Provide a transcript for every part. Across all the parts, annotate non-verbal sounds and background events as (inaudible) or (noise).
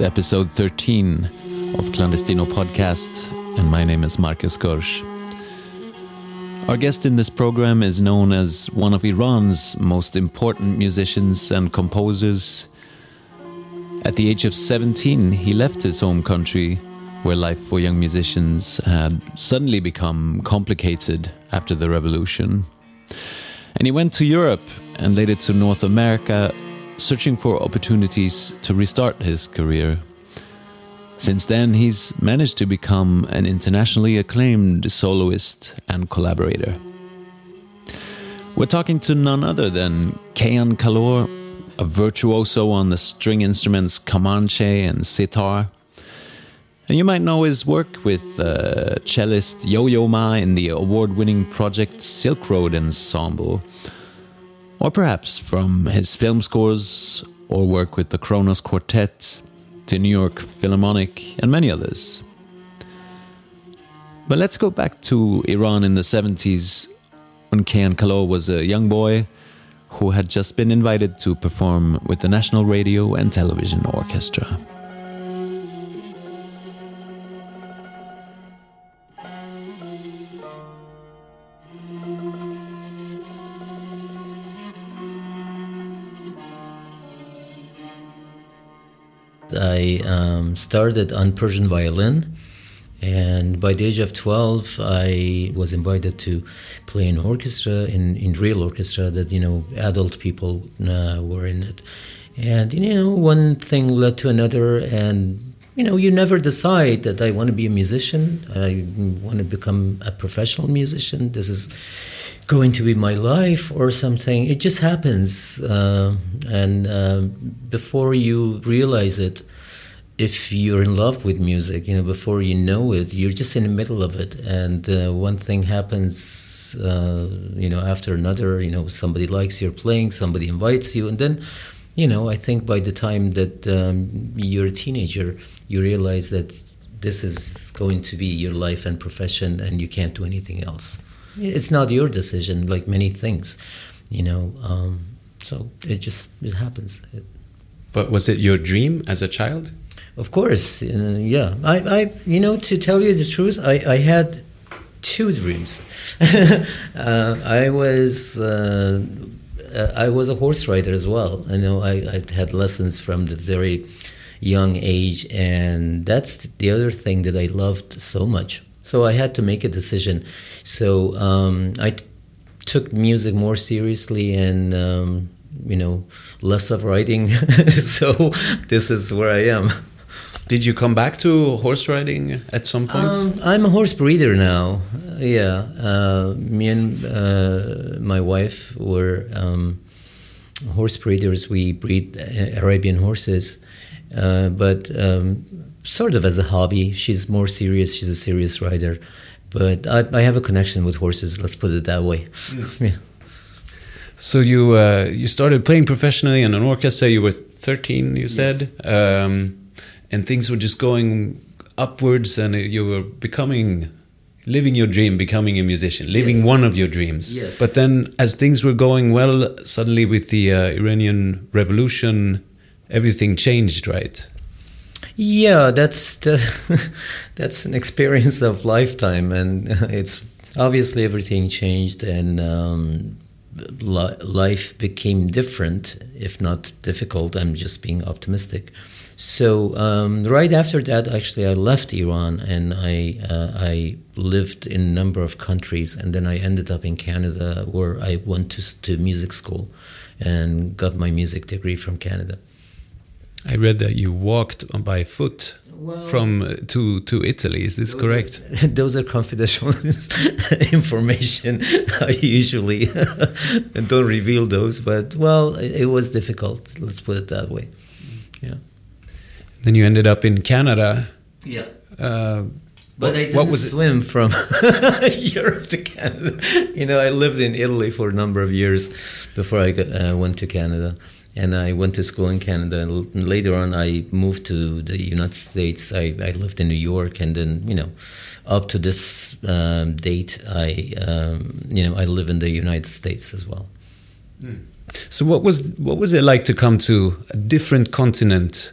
Episode 13 of Clandestino Podcast, and my name is Marcus Gorsch. Our guest in this program is known as one of Iran's most important musicians and composers. At the age of 17, he left his home country, where life for young musicians had suddenly become complicated after the revolution. And he went to Europe and later to North America searching for opportunities to restart his career. Since then, he's managed to become an internationally acclaimed soloist and collaborator. We're talking to none other than Kayhan Kalhor, a virtuoso on the string instruments Kamanche and sitar. And you might know his work with uh, cellist Yo Yo Ma in the award winning project Silk Road Ensemble or perhaps from his film scores or work with the Kronos Quartet, the New York Philharmonic, and many others. But let's go back to Iran in the 70s when Kayhan Kalhor was a young boy who had just been invited to perform with the National Radio and Television Orchestra. I um, started on Persian violin, and by the age of 12, I was invited to play in orchestra, in, in real orchestra that, you know, adult people uh, were in it. And, you know, one thing led to another, and, you know, you never decide that I want to be a musician, I want to become a professional musician. This is going to be my life or something. It just happens. Uh, and uh, before you realize it, if you're in love with music, you know, before you know it, you're just in the middle of it, and uh, one thing happens, uh, you know, after another. You know, somebody likes your playing, somebody invites you, and then, you know, I think by the time that um, you're a teenager, you realize that this is going to be your life and profession, and you can't do anything else. It's not your decision, like many things, you know. Um, so it just it happens. But was it your dream as a child? Of course, uh, yeah. I, I, you know, to tell you the truth, I, I had two dreams. (laughs) uh, I was, uh, I was a horse rider as well. I know I, I had lessons from the very young age, and that's the other thing that I loved so much. So I had to make a decision. So um, I t- took music more seriously and. Um, you know, less of writing. (laughs) so this is where I am. Did you come back to horse riding at some point? Um, I'm a horse breeder now. Yeah, uh, me and uh, my wife were um, horse breeders. We breed Arabian horses, uh, but um, sort of as a hobby. She's more serious. She's a serious rider, but I, I have a connection with horses. Let's put it that way. Mm. (laughs) yeah. So you uh, you started playing professionally in an orchestra. You were 13, you said. Yes. Um, and things were just going upwards and you were becoming living your dream becoming a musician living yes. one of your dreams yes. but then as things were going well suddenly with the uh, iranian revolution everything changed right yeah that's the, (laughs) that's an experience of lifetime and (laughs) it's obviously everything changed and um, life became different if not difficult i'm just being optimistic so um, right after that, actually, I left Iran and I uh, I lived in a number of countries, and then I ended up in Canada, where I went to to music school, and got my music degree from Canada. I read that you walked by foot well, from uh, to to Italy. Is this correct? Are, (laughs) those are confidential (laughs) information. I (laughs) usually don't reveal those, but well, it, it was difficult. Let's put it that way. Yeah. Then you ended up in Canada. Yeah. Uh, but I didn't swim from Europe to Canada. You know, I lived in Italy for a number of years before I got, uh, went to Canada and I went to school in Canada. And later on, I moved to the United States. I, I lived in New York, and then you know, up to this um, date, I um, you know I live in the United States as well. Mm. So what was what was it like to come to a different continent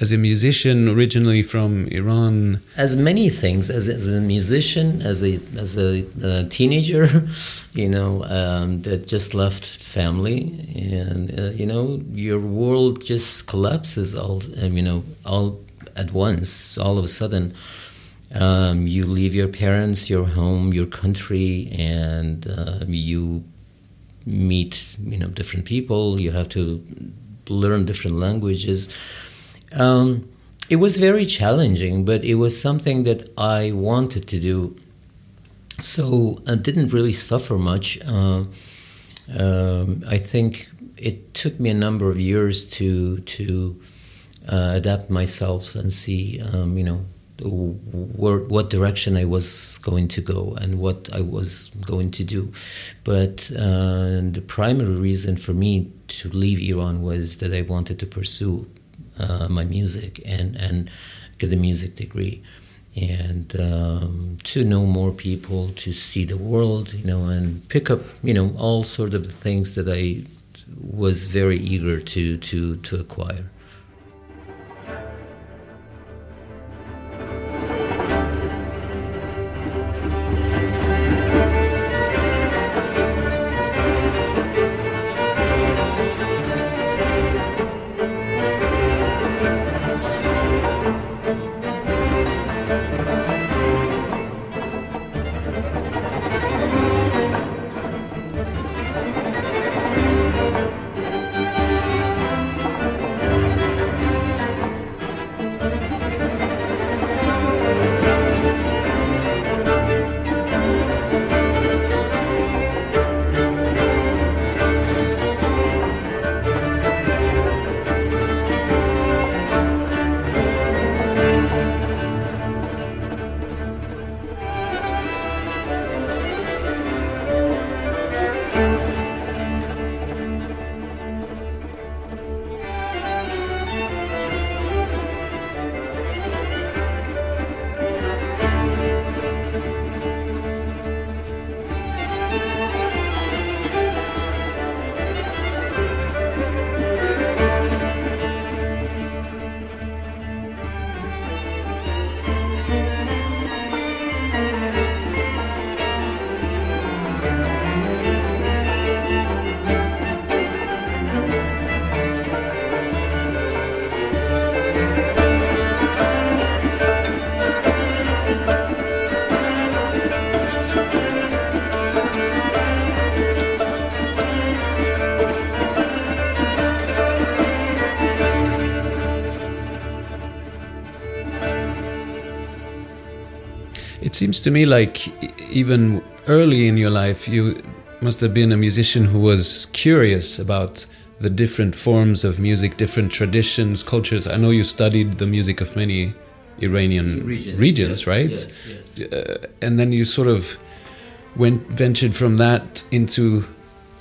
as a musician originally from Iran? As many things, as, as a musician, as a as a uh, teenager, (laughs) you know, um, that just left family, and uh, you know, your world just collapses all, um, you know, all at once, all of a sudden. Um, you leave your parents, your home, your country, and uh, you meet, you know, different people. You have to learn different languages um, it was very challenging, but it was something that I wanted to do. So I didn't really suffer much. Uh, um, I think it took me a number of years to to uh, adapt myself and see, um, you know, where, what direction I was going to go and what I was going to do. But uh, the primary reason for me to leave Iran was that I wanted to pursue uh, my music and and get a music degree. And um, to know more people to see the world you know and pick up you know all sort of things that I was very eager to to to acquire seems to me like even early in your life, you must have been a musician who was curious about the different forms of music, different traditions, cultures. I know you studied the music of many Iranian regions, regions yes, right? Yes, yes. Uh, and then you sort of went ventured from that into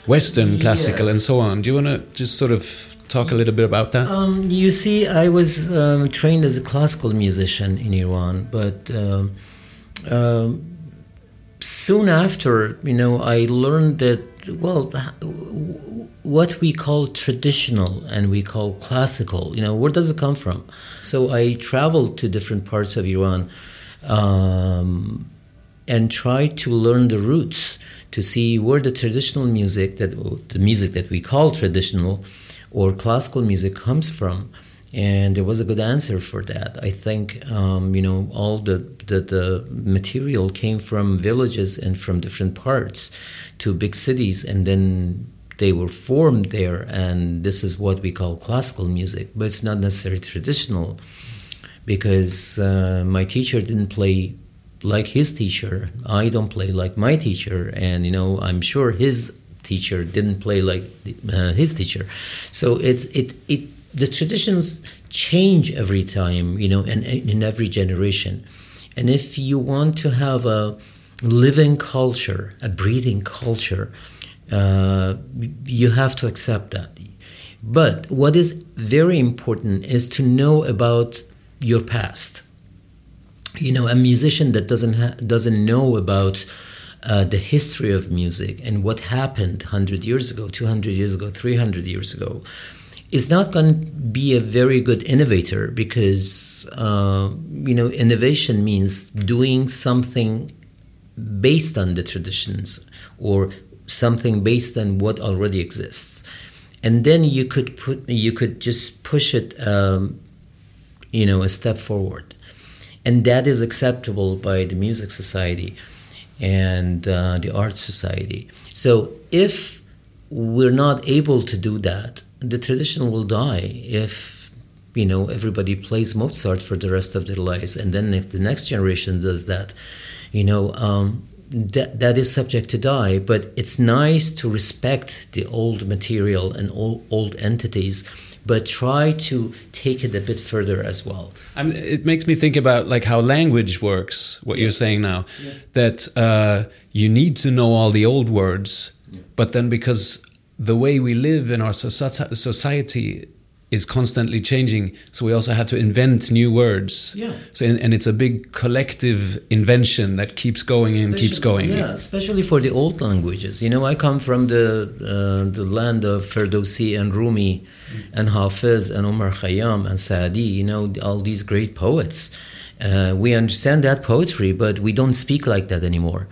Western classical and so on. Do you want to just sort of talk a little bit about that? Um, you see, I was um, trained as a classical musician in Iran, but um, soon after, you know, I learned that well, what we call traditional and we call classical, you know, where does it come from? So I traveled to different parts of Iran um, and tried to learn the roots to see where the traditional music that the music that we call traditional or classical music comes from and there was a good answer for that. I think um, you know all the, the, the material came from villages and from different parts to big cities, and then they were formed there. And this is what we call classical music, but it's not necessarily traditional. because uh, my teacher didn't play like his teacher. I don't play like my teacher, and you know I'm sure his teacher didn't play like uh, his teacher. So it it it the traditions change every time, you know, and in every generation. And if you want to have a living culture, a breathing culture, uh, you have to accept that. But what is very important is to know about your past. You know, a musician that doesn't ha- doesn't know about uh, the history of music and what happened 100 years ago, 200 years ago, 300 years ago is not going to be a very good innovator because uh, you know innovation means doing something based on the traditions or something based on what already exists. And then you could put you could just push it um, you know a step forward. And that is acceptable by the music society and uh, the art society. So if we're not able to do that the tradition will die if you know everybody plays Mozart for the rest of their lives, and then if the next generation does that, you know. Um, that, that is subject to die, but it's nice to respect the old material and old, old entities but try to take it a bit further as well. I mean, it makes me think about like how language works. What yeah. you're saying now, yeah. that uh, you need to know all the old words, yeah. but then because the way we live in our society is constantly changing so we also had to invent new words. Yeah. So and, and it's a big collective invention that keeps going especially, and keeps going. yeah especially for the old languages. You know i come from the uh, the land of ferdowsi and rumi mm. and hafiz and omar khayyam and saadi you know all these great poets. Uh, we understand that poetry but we don't speak like that anymore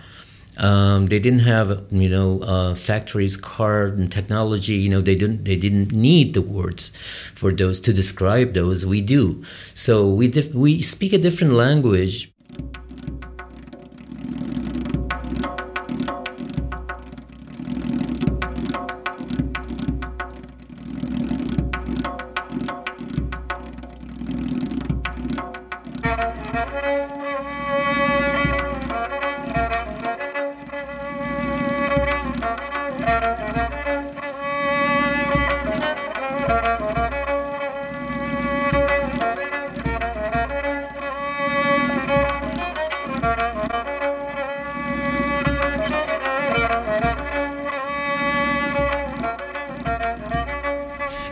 um, they didn't have, you know, uh, factories, car, and technology. You know, they didn't they didn't need the words for those to describe those. We do. So we dif- we speak a different language.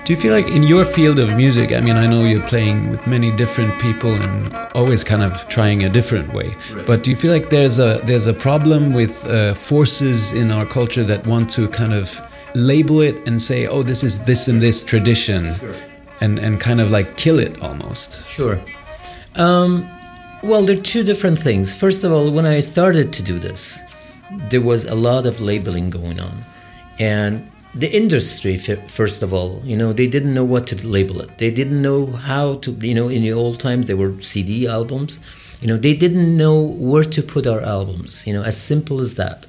Do you feel like in your field of music, I mean, I know you're playing with many different people and always kind of trying a different way, right. but do you feel like there's a there's a problem with uh, forces in our culture that want to kind of label it and say, oh, this is this and this tradition, sure. and and kind of like kill it almost? Sure. Um, well, there are two different things. First of all, when I started to do this, there was a lot of labeling going on, and the industry first of all you know they didn't know what to label it. They didn't know how to you know in the old times there were cd albums. You know they didn't know where to put our albums. You know as simple as that.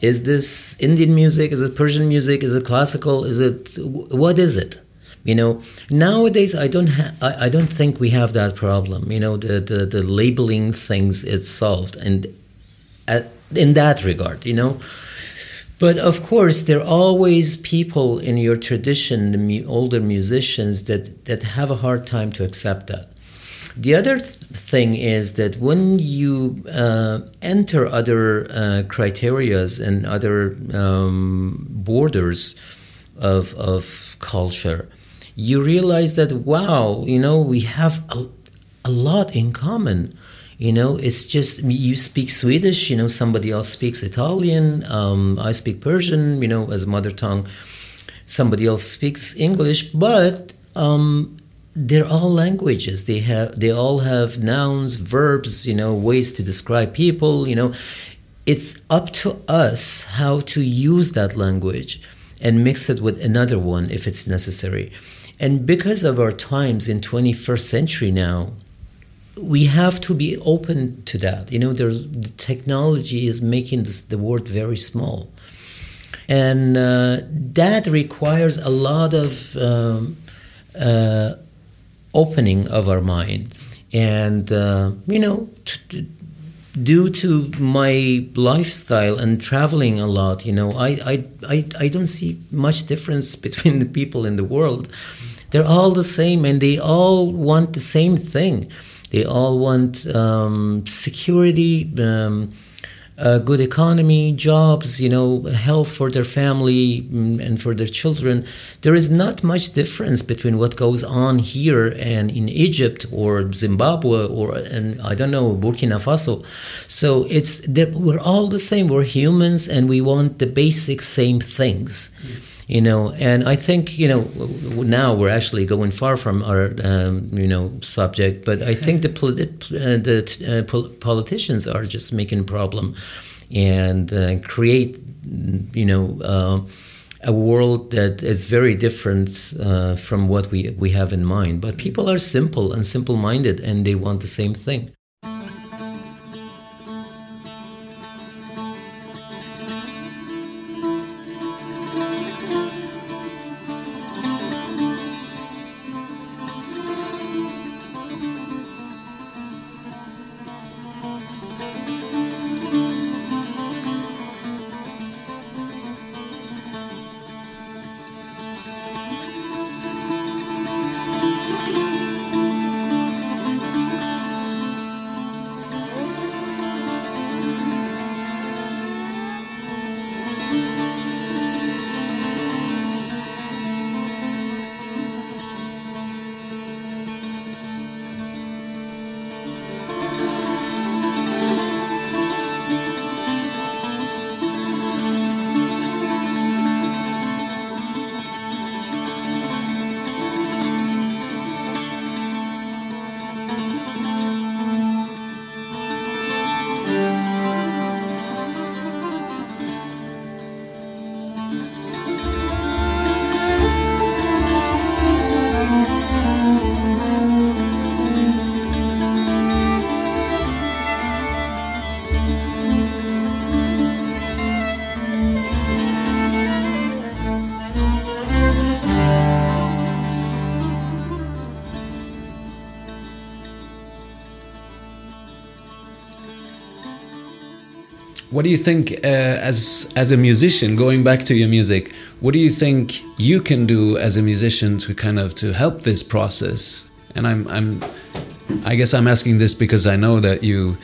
Is this indian music? Is it persian music? Is it classical? Is it what is it? You know nowadays i don't ha- I, I don't think we have that problem. You know the the, the labeling things it's solved and at, in that regard you know but of course, there are always people in your tradition, the mu- older musicians, that, that have a hard time to accept that. The other th- thing is that when you uh, enter other uh, criterias and other um, borders of, of culture, you realize that, wow, you know, we have a, a lot in common you know it's just you speak swedish you know somebody else speaks italian um, i speak persian you know as mother tongue somebody else speaks english but um, they're all languages. They have they all have nouns verbs you know ways to describe people you know. It's up to us how to use that language and mix it with another one if it's necessary. And because of our times in 21st century now we have to be open to that. You know, there's the technology is making this, the world very small, and uh, that requires a lot of um, uh, opening of our minds. And, uh, you know, due to my lifestyle and traveling a lot, you know, I, I, I, I don't see much difference (laughs) between the people in the world. They're all the same and they all want the same thing. They all want um, security, um, a good economy, jobs, you know, health for their family mm, and for their children. There is not much difference between what goes on here and in Egypt or Zimbabwe or and I don't know Burkina Faso. So it's we're all the same. We're humans and we want the basic same things. Mm you know and i think you know now we're actually going far from our um, you know subject but i think the, politi- uh, the uh, politicians are just making problem and uh, create you know uh, a world that is very different uh, from what we, we have in mind. But people are simple and simple minded and they want the same thing What do you think, uh, as as a musician, going back to your music, what do you think you can do as a musician to kind of to help this process? And I'm I'm, I guess I'm asking this because I know that you,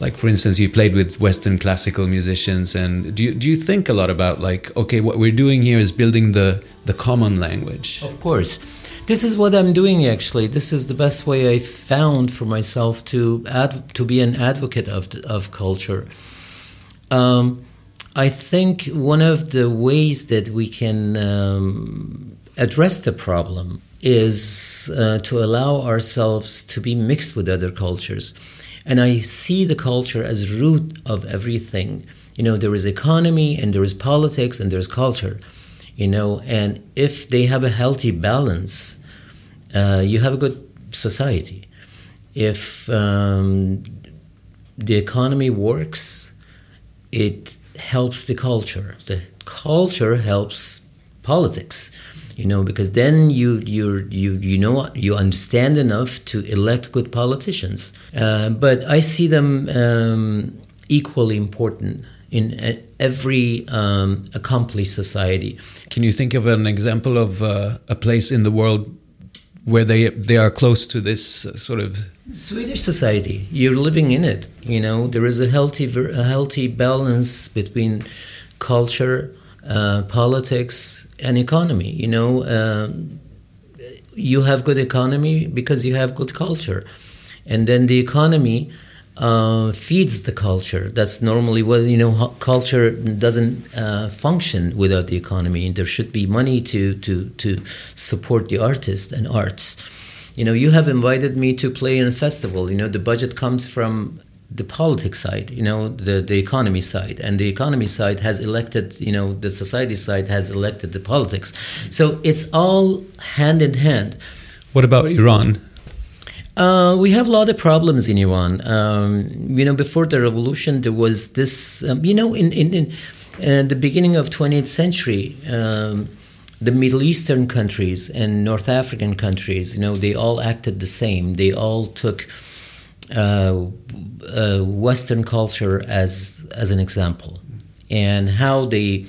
like for instance, you played with Western classical musicians, and do you do you think a lot about like okay, what we're doing here is building the the common language? Of course. This is what I'm doing actually. This is the best way I found for myself to add to be an advocate of of culture um, I think one of the ways that we can um, address the problem is uh, to allow ourselves to be mixed with other cultures. And I see the culture as root of everything. You know, there is economy and there is politics and there's culture. You know, and if they have a healthy balance, uh, you have a good society. If um, the economy works, it helps the culture. The culture helps politics, you know, because then you you you you know you understand enough to elect good politicians. Uh, but I see them um, equally important in every um, accomplished society. Can you think of an example of uh, a place in the world where they they are close to this uh, sort of Swedish society. You're living in it. You know there is a healthy a healthy balance between culture, uh, politics, and economy. You know, um, you have good economy because you have good culture, and then the economy. Uh, feeds the culture. That's normally what you know. Culture doesn't uh, function without the economy. and There should be money to to to support the artist and arts. You know, you have invited me to play in a festival. You know, the budget comes from the politics side, you know, the, the economy side. And the economy side has elected, you know, the society side has elected the politics. So it's all hand in hand. What about Iran? Uh, we have a lot of problems in Iran. Um, you know, before the revolution, there was this. Um, you know, in in, in uh, the beginning of 20th century, um, the Middle Eastern countries and North African countries, you know, they all acted the same. They all took uh, uh, Western culture as as an example, and how they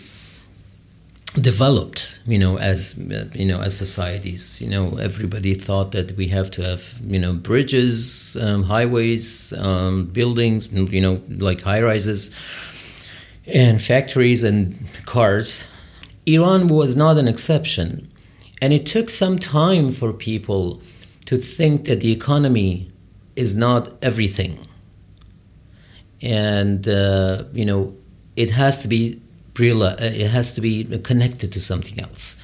developed you know as you know as societies you know everybody thought that we have to have you know bridges um, highways um, buildings you know like high rises and factories and cars iran was not an exception and it took some time for people to think that the economy is not everything and uh, you know it has to be uh, it has to be connected to something else.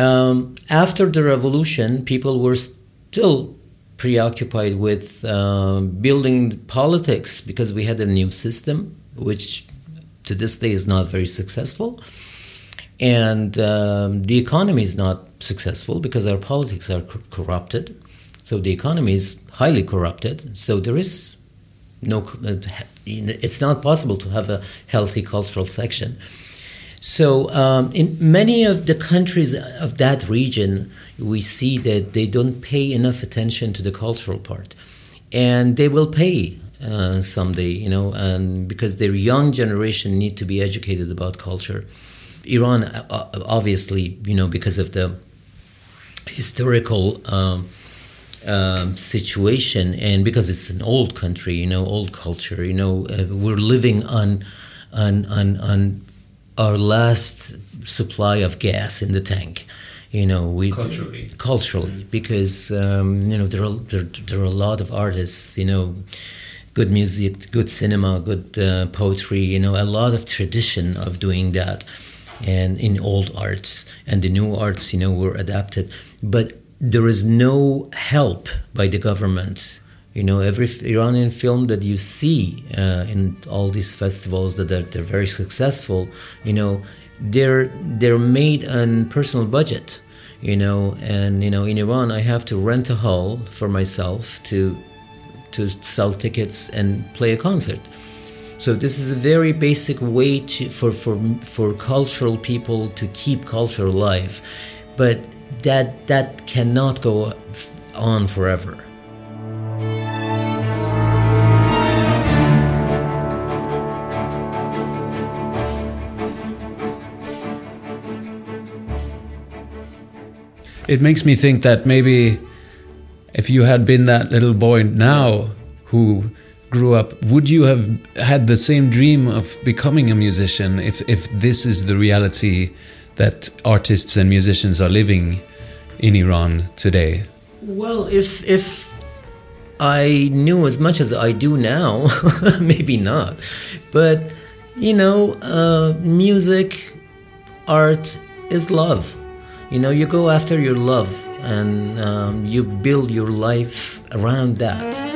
Um, after the revolution, people were still preoccupied with uh, building politics because we had a new system, which to this day is not very successful. And um, the economy is not successful because our politics are corrupted. So the economy is highly corrupted. So there is no uh, it's not possible to have a healthy cultural section so um, in many of the countries of that region we see that they don't pay enough attention to the cultural part and they will pay uh, someday you know and because their young generation need to be educated about culture iran uh, obviously you know because of the historical um, um, situation, and because it's an old country, you know, old culture, you know, uh, we're living on, on, on, on our last supply of gas in the tank. You know, we culturally, culturally, because um, you know there are there, there, are a lot of artists. You know, good music, good cinema, good uh, poetry. You know, a lot of tradition of doing that, and in old arts and the new arts, you know, were adapted. But there is no help by the government. You know, every Iranian film that you see uh, in all these festivals that are, they're very successful, you know, they're they're made on personal budget. You know, and you know, in Iran, I have to rent a hall for myself to to sell tickets and play a concert. So this is a very basic way to, for, for, for cultural people to keep culture alive. But that that cannot go on forever. It makes me think that maybe if you had been that little boy now who grew up, would you have had the same dream of becoming a musician if, if this is the reality that artists and musicians are living in Iran today? Well, if if I knew as much as I do now, (laughs) maybe not. But you know, uh, music, art is love. You know, you go after your love and um, you build your life around that.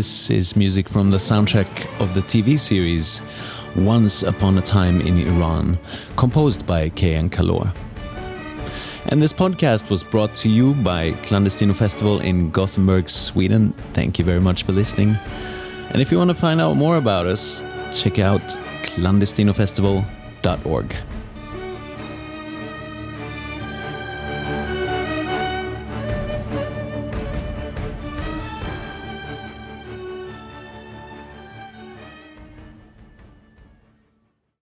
This is music from the soundtrack of the TV series Once Upon a Time in Iran, composed by Kayhan Kalhor. And this podcast was brought to you by Clandestino Festival in Gothenburg, Sweden. Thank you very much for listening. And if you want to find out more about us, check out clandestinofestival.org.